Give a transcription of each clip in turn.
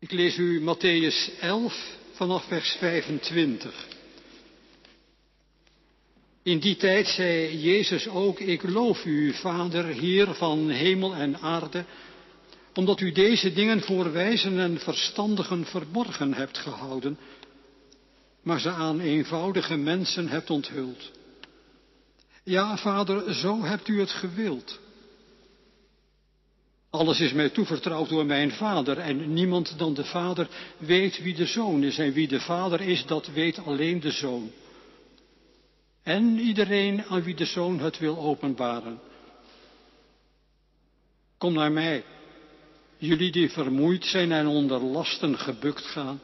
Ik lees u Matthäus 11 vanaf vers 25. In die tijd zei Jezus ook, ik loof u, Vader, Heer van hemel en aarde, omdat u deze dingen voor wijzen en verstandigen verborgen hebt gehouden, maar ze aan eenvoudige mensen hebt onthuld. Ja, Vader, zo hebt u het gewild. Alles is mij toevertrouwd door mijn Vader en niemand dan de Vader weet wie de Zoon is en wie de Vader is, dat weet alleen de Zoon. En iedereen aan wie de Zoon het wil openbaren. Kom naar mij, jullie die vermoeid zijn en onder lasten gebukt gaan,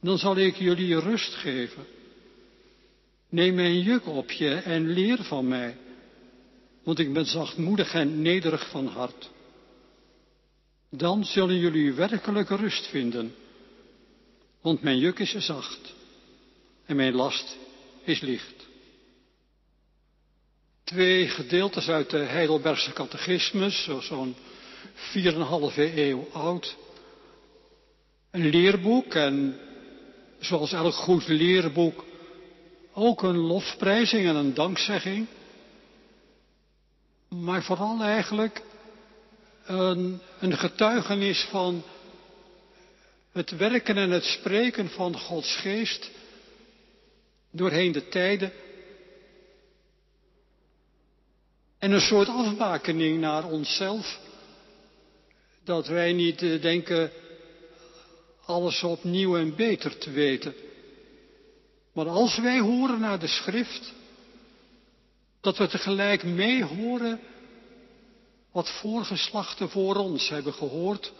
dan zal ik jullie rust geven. Neem mijn juk op je en leer van mij, want ik ben zachtmoedig en nederig van hart. Dan zullen jullie werkelijk rust vinden, want mijn juk is zacht en mijn last is licht. Twee gedeeltes uit de Heidelbergse catechismus, zo'n 4,5 eeuw oud. Een leerboek en zoals elk goed leerboek ook een lofprijzing en een dankzegging. Maar vooral eigenlijk een, een getuigenis van het werken en het spreken van Gods geest doorheen de tijden. En een soort afbakening naar onszelf. Dat wij niet denken alles opnieuw en beter te weten. Maar als wij horen naar de schrift, dat we tegelijk mee horen wat voorgeslachten voor ons hebben gehoord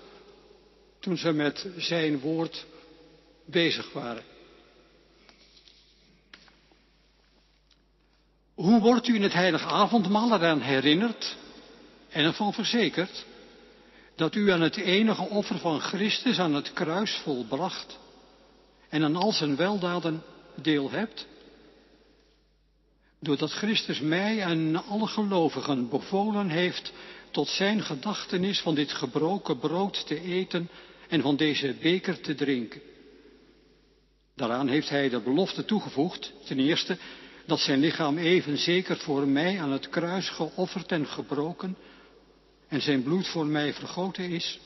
toen ze met zijn woord bezig waren. Hoe wordt u in het heilige avondmaal eraan herinnerd en ervan verzekerd dat u aan het enige offer van Christus aan het kruis volbracht en aan al zijn weldaden deel hebt? Doordat Christus mij en alle gelovigen bevolen heeft tot zijn gedachtenis van dit gebroken brood te eten en van deze beker te drinken. Daaraan heeft hij de belofte toegevoegd, ten eerste, dat zijn lichaam even zeker voor mij aan het kruis geofferd en gebroken en zijn bloed voor mij vergoten is.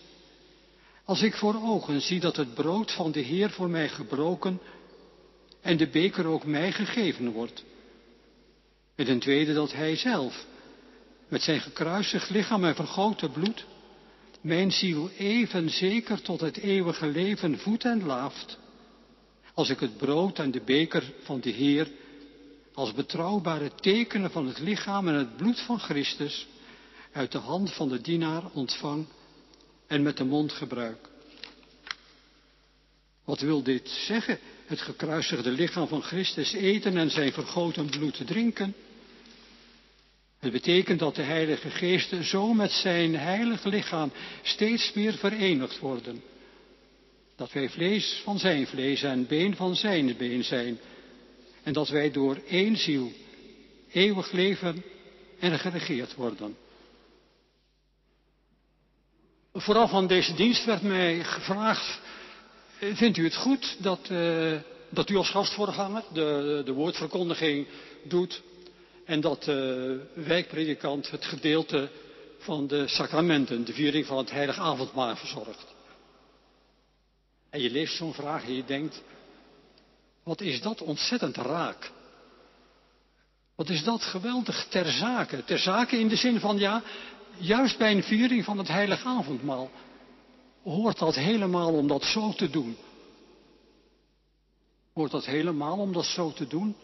Als ik voor ogen zie dat het brood van de Heer voor mij gebroken en de beker ook mij gegeven wordt. En ten tweede dat Hij zelf met zijn gekruisigd lichaam en vergoten bloed, mijn ziel even zeker tot het eeuwige leven voedt en laaft, als ik het brood en de beker van de Heer als betrouwbare tekenen van het lichaam en het bloed van Christus uit de hand van de dienaar ontvang en met de mond gebruik. Wat wil dit zeggen? Het gekruisigde lichaam van Christus eten en zijn vergoten bloed drinken? Het betekent dat de Heilige Geest zo met zijn heilig lichaam steeds meer verenigd worden. Dat wij vlees van zijn vlees en been van zijn been zijn. En dat wij door één ziel eeuwig leven en geregeerd worden. Vooraf aan deze dienst werd mij gevraagd, vindt u het goed dat, uh, dat u als gastvoorganger de, de woordverkondiging doet en dat de wijkpredikant het gedeelte van de sacramenten, de viering van het heilig avondmaal verzorgt. En je leest zo'n vraag en je denkt, wat is dat ontzettend raak. Wat is dat geweldig ter zake. Ter zake in de zin van, ja, juist bij een viering van het heilig avondmaal hoort dat helemaal om dat zo te doen. Hoort dat helemaal om dat zo te doen?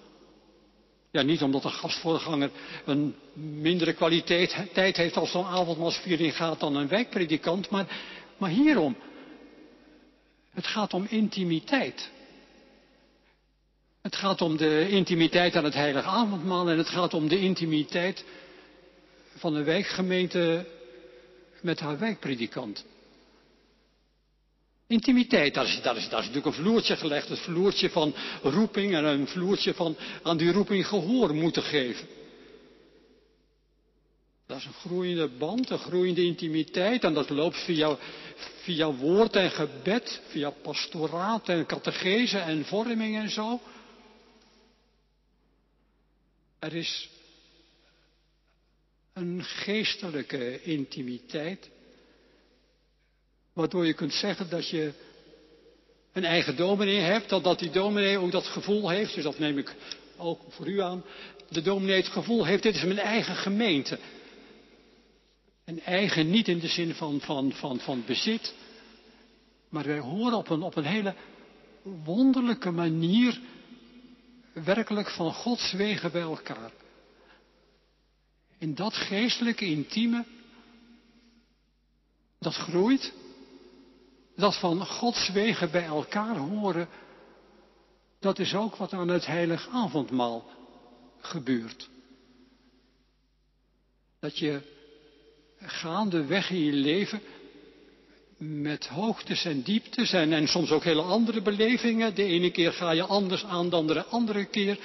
Ja, niet omdat een gastvoorganger een mindere kwaliteit tijd heeft als zo'n avondmaalsviering gaat dan een wijkpredikant, maar, maar hierom. Het gaat om intimiteit. Het gaat om de intimiteit aan het heilige avondmaal en het gaat om de intimiteit van de wijkgemeente met haar wijkpredikant. Intimiteit, daar is, natuurlijk een vloertje gelegd. Het vloertje van roeping en een vloertje van aan die roeping gehoor moeten geven. Dat is een groeiende band, een groeiende intimiteit. En dat loopt via, via woord en gebed, via pastoraat en catechese en vorming en zo. Er is een geestelijke intimiteit, waardoor je kunt zeggen dat je een eigen dominee hebt, dat, dat die dominee ook dat gevoel heeft, dus dat neem ik ook voor u aan, de dominee het gevoel heeft, dit is mijn eigen gemeente. Een eigen niet in de zin van, van, van, van bezit, maar wij horen op een, op een hele wonderlijke manier werkelijk van Gods wegen bij elkaar. In dat geestelijke, intieme, dat groeit, dat van Gods wegen bij elkaar horen, dat is ook wat aan het heilig avondmaal gebeurt. Dat je gaandeweg in je leven met hoogtes en dieptes en, en soms ook hele andere belevingen. De ene keer ga je anders aan dan de andere keer.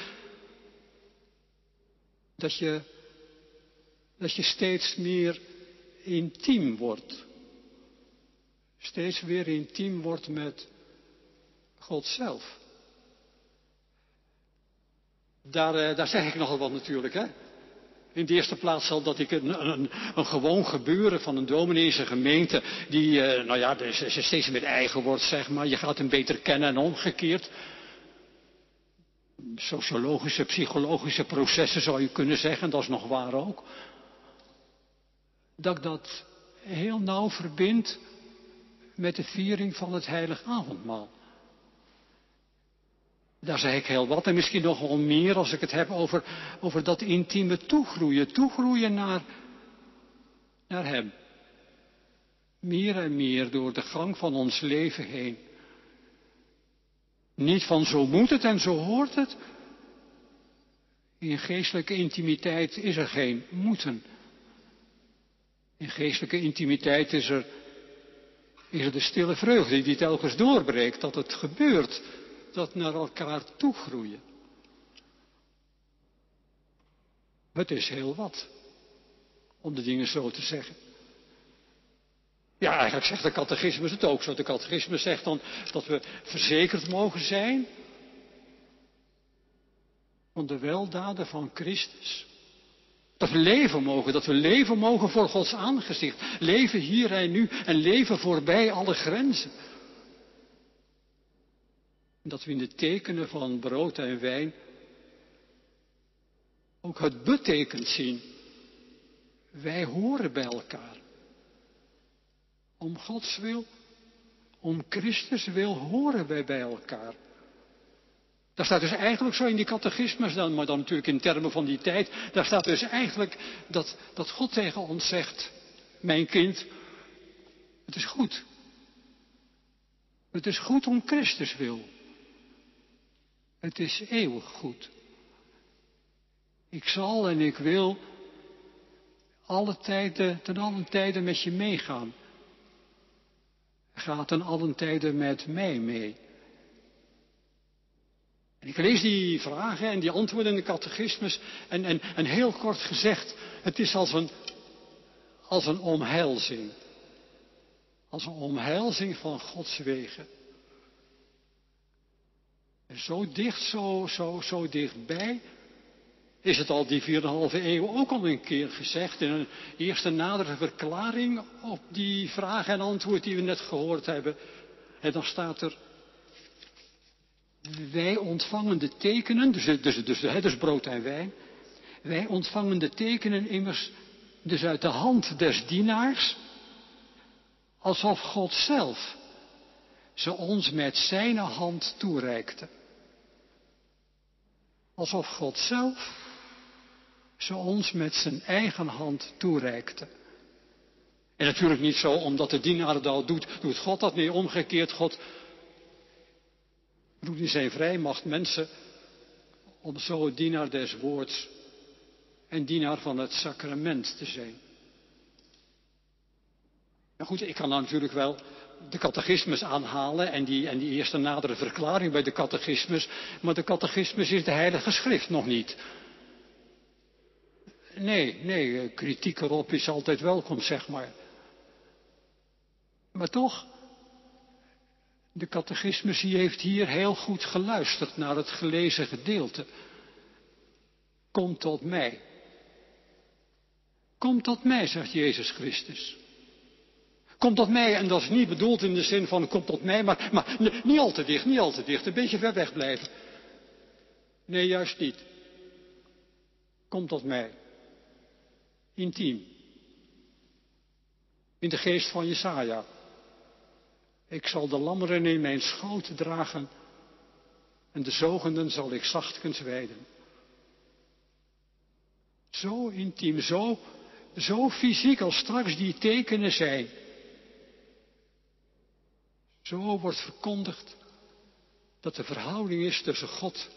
Dat je, dat je steeds meer intiem wordt. Steeds weer intiem wordt met God zelf. Daar, eh, daar zeg ik nogal wat natuurlijk, hè. In de eerste plaats zal dat ik een, een, een gewoon gebeuren van een dominee gemeente, die, uh, nou ja, dus, steeds meer eigen wordt, zeg maar. Je gaat hem beter kennen en omgekeerd. Sociologische, psychologische processen zou je kunnen zeggen, dat is nog waar ook. Dat ik dat heel nauw verbind met de viering van het heilig avondmaal. Daar zeg ik heel wat en misschien nog wel meer als ik het heb over, over dat intieme toegroeien. Toegroeien naar, naar Hem. Meer en meer door de gang van ons leven heen. Niet van zo moet het en zo hoort het. In geestelijke intimiteit is er geen moeten. In geestelijke intimiteit is er, is er de stille vreugde die telkens doorbreekt, dat het gebeurt dat naar elkaar toe groeien. Het is heel wat, om de dingen zo te zeggen. Ja, eigenlijk zegt de catechismus het ook zo. De catechismus zegt dan dat we verzekerd mogen zijn van de weldaden van Christus. Dat we leven mogen, dat we leven mogen voor Gods aangezicht. Leven hier en nu en leven voorbij alle grenzen dat we in de tekenen van brood en wijn ook het betekent zien. Wij horen bij elkaar. Om Gods wil, om Christus wil horen wij bij elkaar. Daar staat dus eigenlijk zo in die catechismus dan, maar dan natuurlijk in termen van die tijd, daar staat dus eigenlijk dat, dat God tegen ons zegt, mijn kind, het is goed. Het is goed om Christus wil. Het is eeuwig goed. Ik zal en ik wil alle tijden, ten allen tijden met je meegaan. Ga ten allen tijden met mij mee. Ik lees die vragen en die antwoorden in de catechismus en, en, en heel kort gezegd, het is als een, als een omhelzing. Als een omhelzing van Gods wegen. En zo dicht, zo, zo, zo dichtbij is het al die 4,5 eeuw ook al een keer gezegd in een eerste nadere verklaring op die vraag en antwoord die we net gehoord hebben. En dan staat er, wij ontvangen de tekenen, dus, dus, dus, dus brood en wijn, wij ontvangen de tekenen immers dus uit de hand des dienaars, alsof God zelf ze ons met zijn hand toereikte. Alsof God zelf ze ons met zijn eigen hand toereikte. En natuurlijk niet zo omdat de dienaar dat al doet, doet God dat niet. Omgekeerd, God roept in zijn vrijmacht mensen om zo dienaar des woords en dienaar van het sacrament te zijn. Nou goed, ik kan natuurlijk wel de catechismus aanhalen en die, en die eerste nadere verklaring bij de catechismus, maar de catechismus is de heilige schrift nog niet. Nee, nee, kritiek erop is altijd welkom, zeg maar. Maar toch, de catechismus heeft hier heel goed geluisterd naar het gelezen gedeelte. Kom tot mij. Kom tot mij, zegt Jezus Christus. Kom tot mij, en dat is niet bedoeld in de zin van kom tot mij, maar, maar niet al te dicht, niet al te dicht, een beetje ver weg blijven. Nee, juist niet. Kom tot mij. Intiem. In de geest van Jesaja. Ik zal de lammeren in mijn schoot dragen en de zogenden zal ik zachtkens wijden. Zo intiem, zo, zo fysiek als straks die tekenen zijn. Zo wordt verkondigd dat de verhouding is tussen God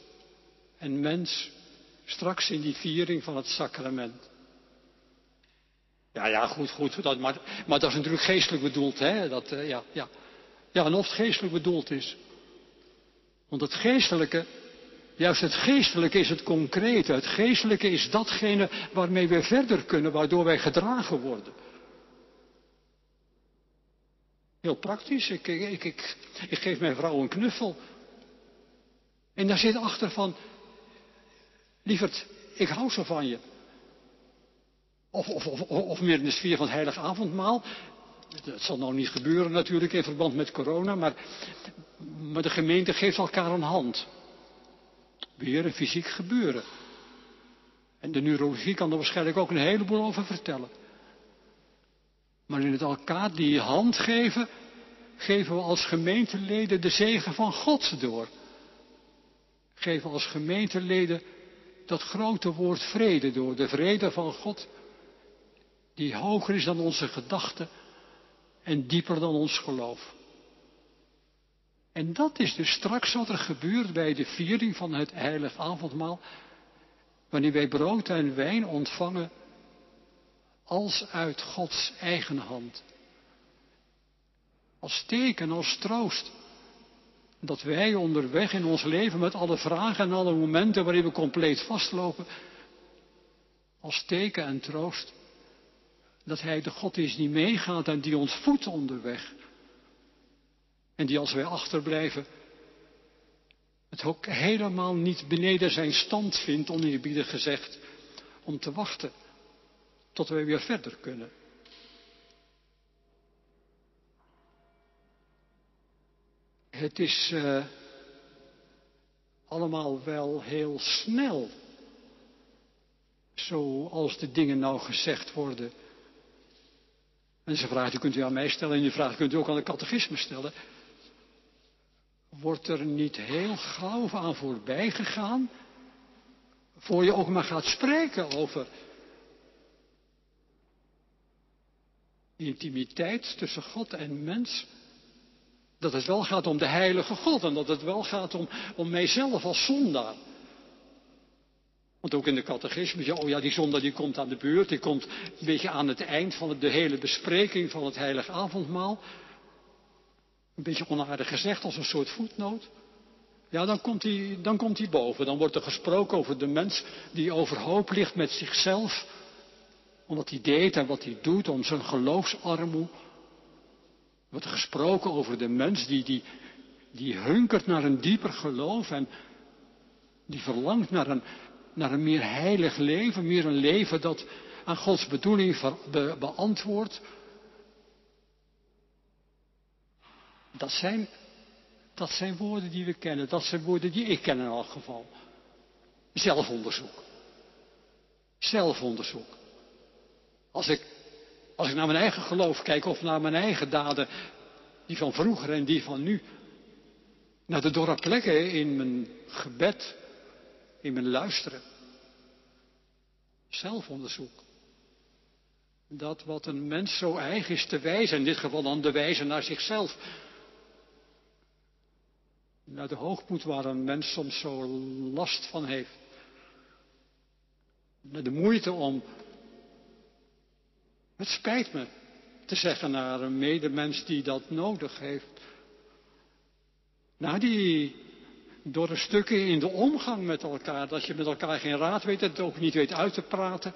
en mens straks in die viering van het sacrament. Ja, ja, goed, goed, dat, maar, maar dat is natuurlijk geestelijk bedoeld, hè? Dat, uh, ja, ja. Ja, en of het geestelijk bedoeld is. Want het geestelijke, juist het geestelijke is het concrete. Het geestelijke is datgene waarmee we verder kunnen, waardoor wij gedragen worden. Heel praktisch. Ik, ik, ik, ik geef mijn vrouw een knuffel. En daar zit achter van, lieverd, ik hou zo van je. Of, of, of, of meer in de sfeer van het heilige avondmaal. Dat zal nou niet gebeuren natuurlijk in verband met corona, maar, maar de gemeente geeft elkaar een hand. Weer een fysiek gebeuren. En de neurologie kan er waarschijnlijk ook een heleboel over vertellen. Maar in het elkaar die hand geven, geven we als gemeenteleden de zegen van God door. Geven we als gemeenteleden dat grote woord vrede door, de vrede van God, die hoger is dan onze gedachten en dieper dan ons geloof. En dat is dus straks wat er gebeurt bij de viering van het heilig avondmaal, wanneer wij brood en wijn ontvangen als uit Gods eigen hand. Als teken, als troost. Dat wij onderweg in ons leven met alle vragen en alle momenten waarin we compleet vastlopen, als teken en troost, dat Hij de God is die meegaat en die ons voedt onderweg. En die als wij achterblijven, het ook helemaal niet beneden zijn stand vindt, oneerbiedig gezegd, om te wachten tot wij weer verder kunnen. Het is uh, allemaal wel heel snel, zoals de dingen nou gezegd worden. En deze vraag die kunt u aan mij stellen en die vraag kunt u ook aan de catechisme stellen. Wordt er niet heel gauw aan voorbij gegaan, voor je ook maar gaat spreken over intimiteit tussen God en mens. Dat het wel gaat om de heilige God en dat het wel gaat om, om mijzelf als zondaar. Want ook in de catechisme, ja, oh ja, die zondaar die komt aan de beurt, die komt een beetje aan het eind van de hele bespreking van het heilige avondmaal. Een beetje onaardig gezegd, als een soort voetnoot. Ja, dan komt, hij, dan komt hij boven. Dan wordt er gesproken over de mens die overhoop ligt met zichzelf om wat hij deed en wat hij doet, om zijn geloofsarmoe. Er wordt gesproken over de mens die, die, die hunkert naar een dieper geloof en die verlangt naar een, naar een meer heilig leven, meer een leven dat aan Gods bedoeling be, beantwoordt. Dat zijn, dat zijn woorden die we kennen, dat zijn woorden die ik ken in elk geval. Zelfonderzoek. Zelfonderzoek. Als ik, als ik naar mijn eigen geloof kijk of naar mijn eigen daden, die van vroeger en die van nu, naar de dorre plekken in mijn gebed, in mijn luisteren. Zelfonderzoek. Dat wat een mens zo eigen is te wijzen, in dit geval dan de wijze naar zichzelf. Naar de hoogmoed waar een mens soms zo last van heeft. Naar de moeite om het spijt me te zeggen naar een medemens die dat nodig heeft. Nou, die door de stukken in de omgang met elkaar, dat je met elkaar geen raad weet, het ook niet weet uit te praten.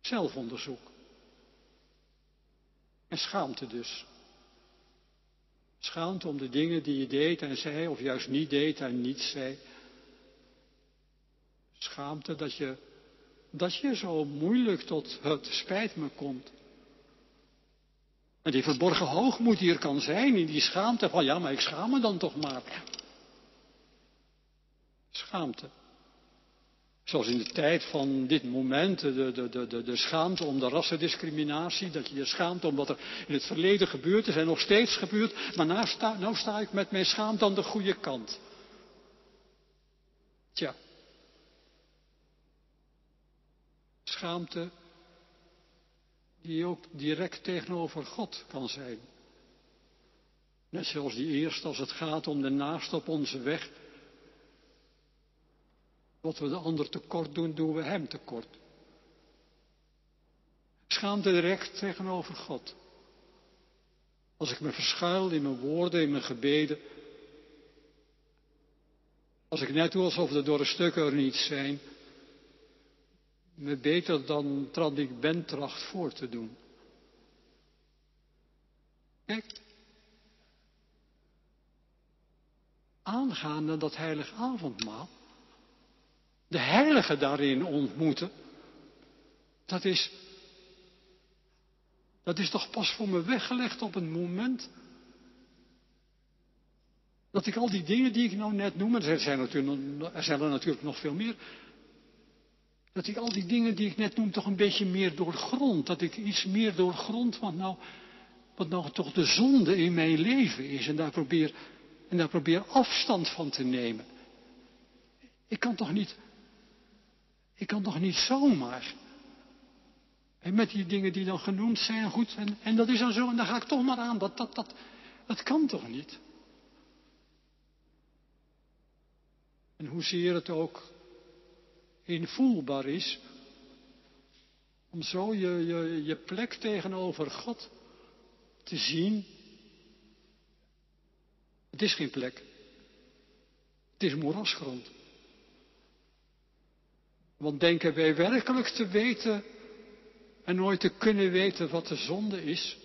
Zelfonderzoek. En schaamte dus. Schaamte om de dingen die je deed en zei, of juist niet deed en niet zei. Schaamte dat je, dat je zo moeilijk tot het spijt me komt. En die verborgen hoogmoed die er kan zijn in die schaamte van ja, maar ik schaam me dan toch maar. Schaamte. Zoals in de tijd van dit moment, de, de, de, de, schaamte om de rassendiscriminatie, dat je je schaamt om wat er in het verleden gebeurd is en nog steeds gebeurt, maar nou sta, nou sta ik met mijn schaamte aan de goede kant. Tja. Schaamte die ook direct tegenover God kan zijn. Net zoals die eerste als het gaat om de naast op onze weg. Wat we de ander tekort doen, doen we hem tekort. Schaamte direct tegenover God. Als ik me verschuil in mijn woorden, in mijn gebeden. Als ik net doe alsof de dorre stukken er niet zijn me beter dan trad ik ben tracht voor te doen. Kijk, aangaande dat heilig avondmaal, de heilige daarin ontmoeten, dat is, dat is toch pas voor me weggelegd op een moment dat ik al die dingen die ik nou net noem, er zijn, natuurlijk, er zijn er natuurlijk nog veel meer, dat ik al die dingen die ik net noem toch een beetje meer doorgrond. Dat ik iets meer doorgrond wat nou, wat nou toch de zonde in mijn leven is. En daar probeer, en daar probeer afstand van te nemen. Ik kan toch niet, ik kan toch niet zomaar. En met die dingen die dan genoemd zijn, goed, en, en dat is dan zo, en dan ga ik toch maar aan. Dat, dat, dat, dat kan toch niet? En hoezeer het ook invoelbaar is. Om zo je, je, je plek tegenover God te zien. Het is geen plek. Het is moerasgrond. Want denken wij werkelijk te weten en nooit te kunnen weten wat de zonde is?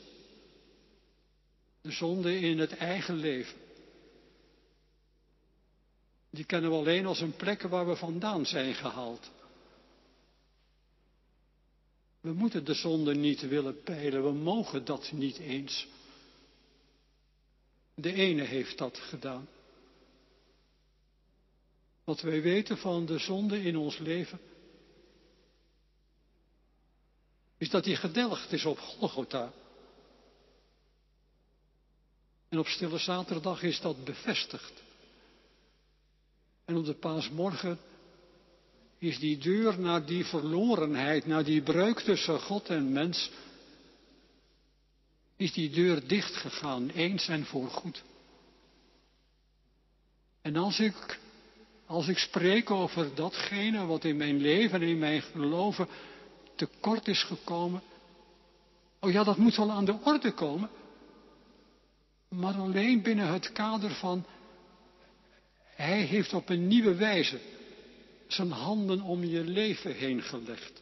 De zonde in het eigen leven. Die kennen we alleen als een plek waar we vandaan zijn gehaald. We moeten de zonde niet willen peilen, we mogen dat niet eens. De ene heeft dat gedaan. Wat wij weten van de zonde in ons leven, is dat die gedelgd is op Golgotha. En op Stille Zaterdag is dat bevestigd. En op de paasmorgen is die deur naar die verlorenheid, naar die breuk tussen God en mens, is die deur dichtgegaan, eens en voorgoed. En als ik, als ik spreek over datgene wat in mijn leven en in mijn geloven tekort is gekomen, oh ja, dat moet wel aan de orde komen, maar alleen binnen het kader van hij heeft op een nieuwe wijze zijn handen om je leven heen gelegd.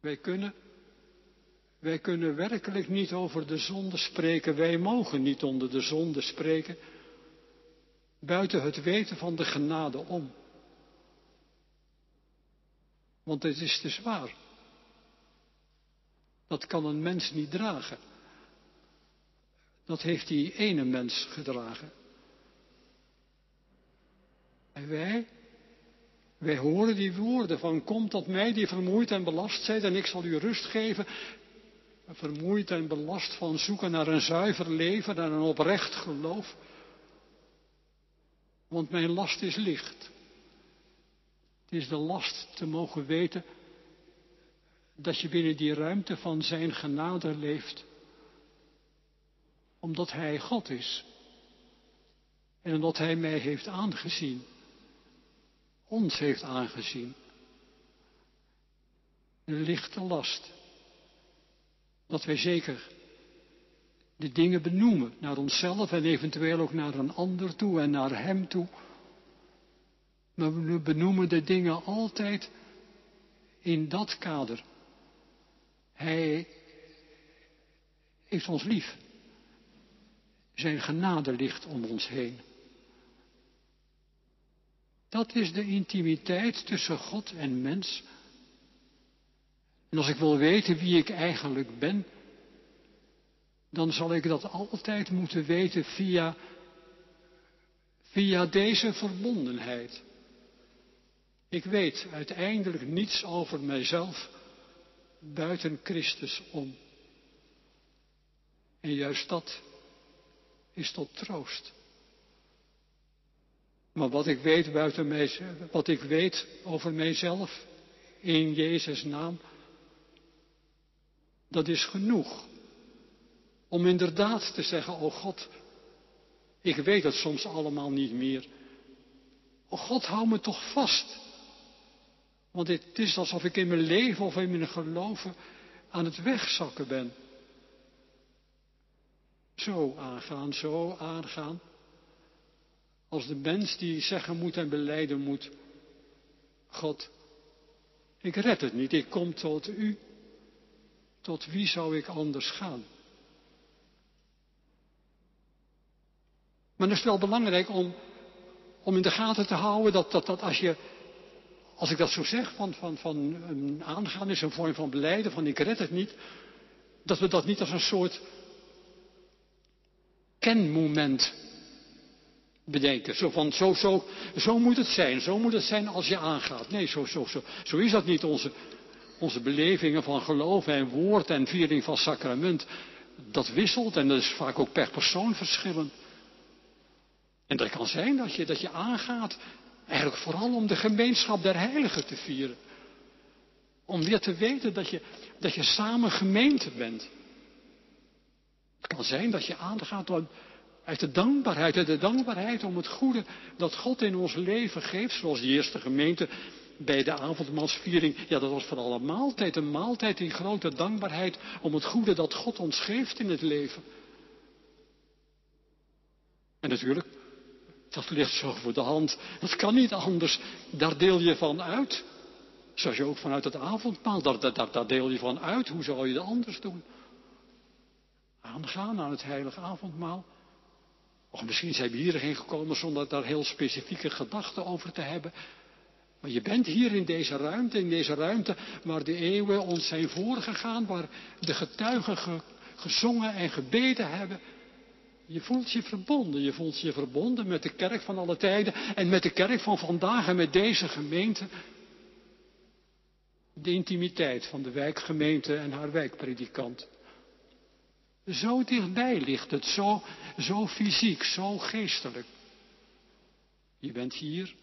Wij kunnen, wij kunnen werkelijk niet over de zonde spreken. Wij mogen niet onder de zonde spreken. Buiten het weten van de genade om. Want het is te zwaar. Dat kan een mens niet dragen. Dat heeft die ene mens gedragen. En wij, wij horen die woorden van kom tot mij die vermoeid en belast zijt en ik zal u rust geven. Vermoeid en belast van zoeken naar een zuiver leven en een oprecht geloof. Want mijn last is licht. Het is de last te mogen weten dat je binnen die ruimte van zijn genade leeft. Omdat hij God is. En omdat hij mij heeft aangezien ons heeft aangezien. Een lichte last. Dat wij zeker de dingen benoemen naar onszelf en eventueel ook naar een ander toe en naar hem toe. Maar we benoemen de dingen altijd in dat kader. Hij heeft ons lief. Zijn genade ligt om ons heen. Dat is de intimiteit tussen God en mens. En als ik wil weten wie ik eigenlijk ben, dan zal ik dat altijd moeten weten via, via deze verbondenheid. Ik weet uiteindelijk niets over mijzelf buiten Christus om. En juist dat is tot troost. Maar wat ik weet buiten mij, wat ik weet over mijzelf in Jezus' naam, dat is genoeg. Om inderdaad te zeggen, oh God, ik weet het soms allemaal niet meer. Oh God, hou me toch vast. Want het is alsof ik in mijn leven of in mijn geloven aan het wegzakken ben. Zo aangaan, zo aangaan. Als de mens die zeggen moet en beleiden moet. God, ik red het niet, ik kom tot u. Tot wie zou ik anders gaan? Maar het is wel belangrijk om, om in de gaten te houden dat, dat, dat als je, als ik dat zo zeg, van, van, van een aangaan is een vorm van beleiden, van ik red het niet, dat we dat niet als een soort kenmoment bedenken. Zo van, zo, zo, zo moet het zijn, zo moet het zijn als je aangaat. Nee, zo, zo, zo, zo is dat niet. Onze, onze belevingen van geloof en woord en viering van sacrament, dat wisselt en dat is vaak ook per persoon verschillend. En dat kan zijn dat je, dat je aangaat, eigenlijk vooral om de gemeenschap der heiligen te vieren. Om weer te weten dat je, dat je samen gemeente bent. Het kan zijn dat je aangaat uit de dankbaarheid, de dankbaarheid om het goede dat God in ons leven geeft, zoals die eerste gemeente bij de avondmaalsviering. Ja, dat was vooral een maaltijd, een maaltijd in grote dankbaarheid om het goede dat God ons geeft in het leven. En natuurlijk, dat ligt zo voor de hand. Dat kan niet anders. Daar deel je van uit. Zoals je ook vanuit het avondmaal, daar, daar deel je van uit. Hoe zou je dat anders doen? Aangaan aan het heilige avondmaal. Of misschien zijn we hierheen gekomen zonder daar heel specifieke gedachten over te hebben. Maar je bent hier in deze ruimte, in deze ruimte waar de eeuwen ons zijn voorgegaan, waar de getuigen gezongen en gebeden hebben. Je voelt je verbonden. Je voelt je verbonden met de kerk van alle tijden en met de kerk van vandaag en met deze gemeente. De intimiteit van de wijkgemeente en haar wijkpredikant. Zo dichtbij ligt het, zo, zo fysiek, zo geestelijk. Je bent hier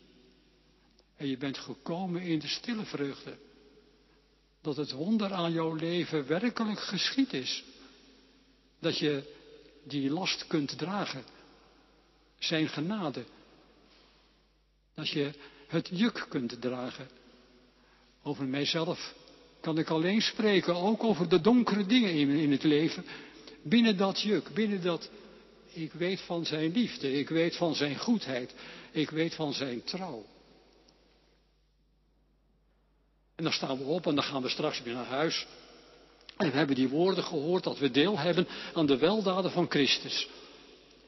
en je bent gekomen in de stille vreugde. Dat het wonder aan jouw leven werkelijk geschied is. Dat je die last kunt dragen. Zijn genade. Dat je het juk kunt dragen. Over mijzelf kan ik alleen spreken, ook over de donkere dingen in, in het leven. Binnen dat juk, binnen dat, ik weet van zijn liefde, ik weet van zijn goedheid, ik weet van zijn trouw. En dan staan we op en dan gaan we straks weer naar huis. En we hebben die woorden gehoord dat we deel hebben aan de weldaden van Christus.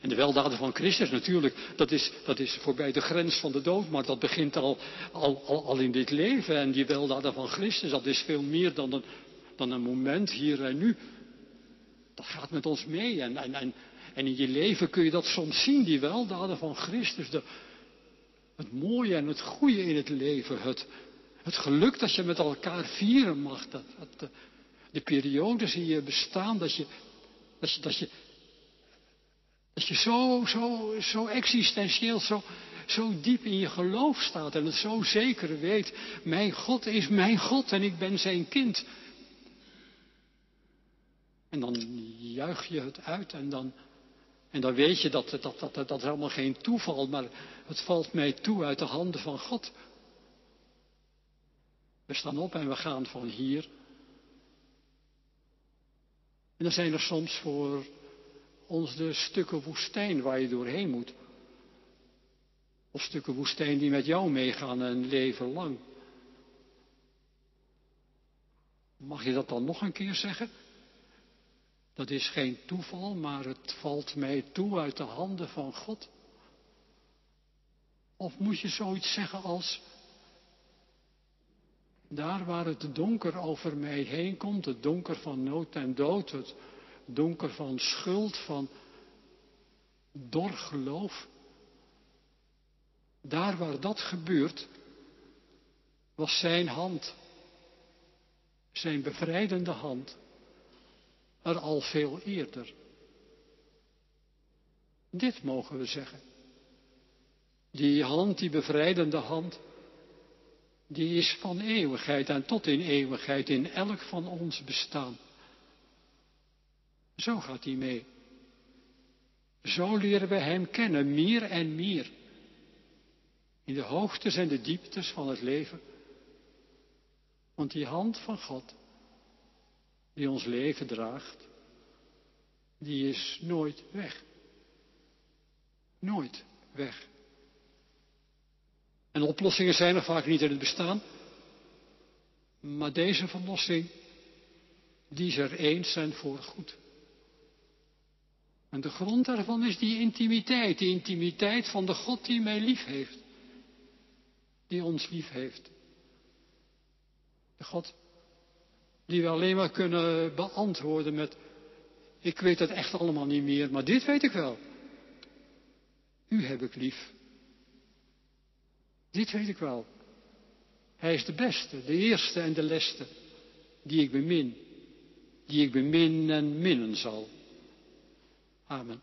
En de weldaden van Christus natuurlijk, dat is, dat is voorbij de grens van de dood, maar dat begint al, al, al, in dit leven. En die weldaden van Christus, dat is veel meer dan een, dan een moment hier en nu. Dat gaat met ons mee. En, en, en, in je leven kun je dat soms zien, die weldaden van Christus. De, het mooie en het goede in het leven. Het, het geluk dat je met elkaar vieren mag. Dat, dat, de periodes in je bestaan dat je, dat je, dat je, dat je zo, zo, zo existentieel, zo, zo diep in je geloof staat en het zo zeker weet, mijn God is mijn God en ik ben zijn kind. En dan juich je het uit en dan, en dan weet je dat, dat, dat, dat, dat helemaal geen toeval, maar het valt mij toe uit de handen van God. We staan op en we gaan van hier en dan zijn er soms voor ons de stukken woestijn waar je doorheen moet. Of stukken woestijn die met jou meegaan een leven lang. Mag je dat dan nog een keer zeggen? Dat is geen toeval, maar het valt mij toe uit de handen van God. Of moet je zoiets zeggen als, daar waar het donker over mij heen komt, het donker van nood en dood, het donker van schuld, van dor geloof, daar waar dat gebeurt, was zijn hand, zijn bevrijdende hand, er al veel eerder. Dit mogen we zeggen. Die hand, die bevrijdende hand, die is van eeuwigheid en tot in eeuwigheid in elk van ons bestaan. Zo gaat hij mee. Zo leren we Hem kennen, meer en meer. In de hoogtes en de dieptes van het leven. Want die hand van God, die ons leven draagt, die is nooit weg. Nooit weg. En oplossingen zijn er vaak niet in het bestaan. Maar deze verlossing, die is er eens en voor goed. En de grond daarvan is die intimiteit, die intimiteit van de God die mij lief heeft. Die ons lief heeft. De God die we alleen maar kunnen beantwoorden met, ik weet het echt allemaal niet meer, maar dit weet ik wel. U heb ik lief. Dit weet ik wel. Hij is de beste, de eerste en de leste, die ik bemin, die ik bemin en minnen zal. Amen.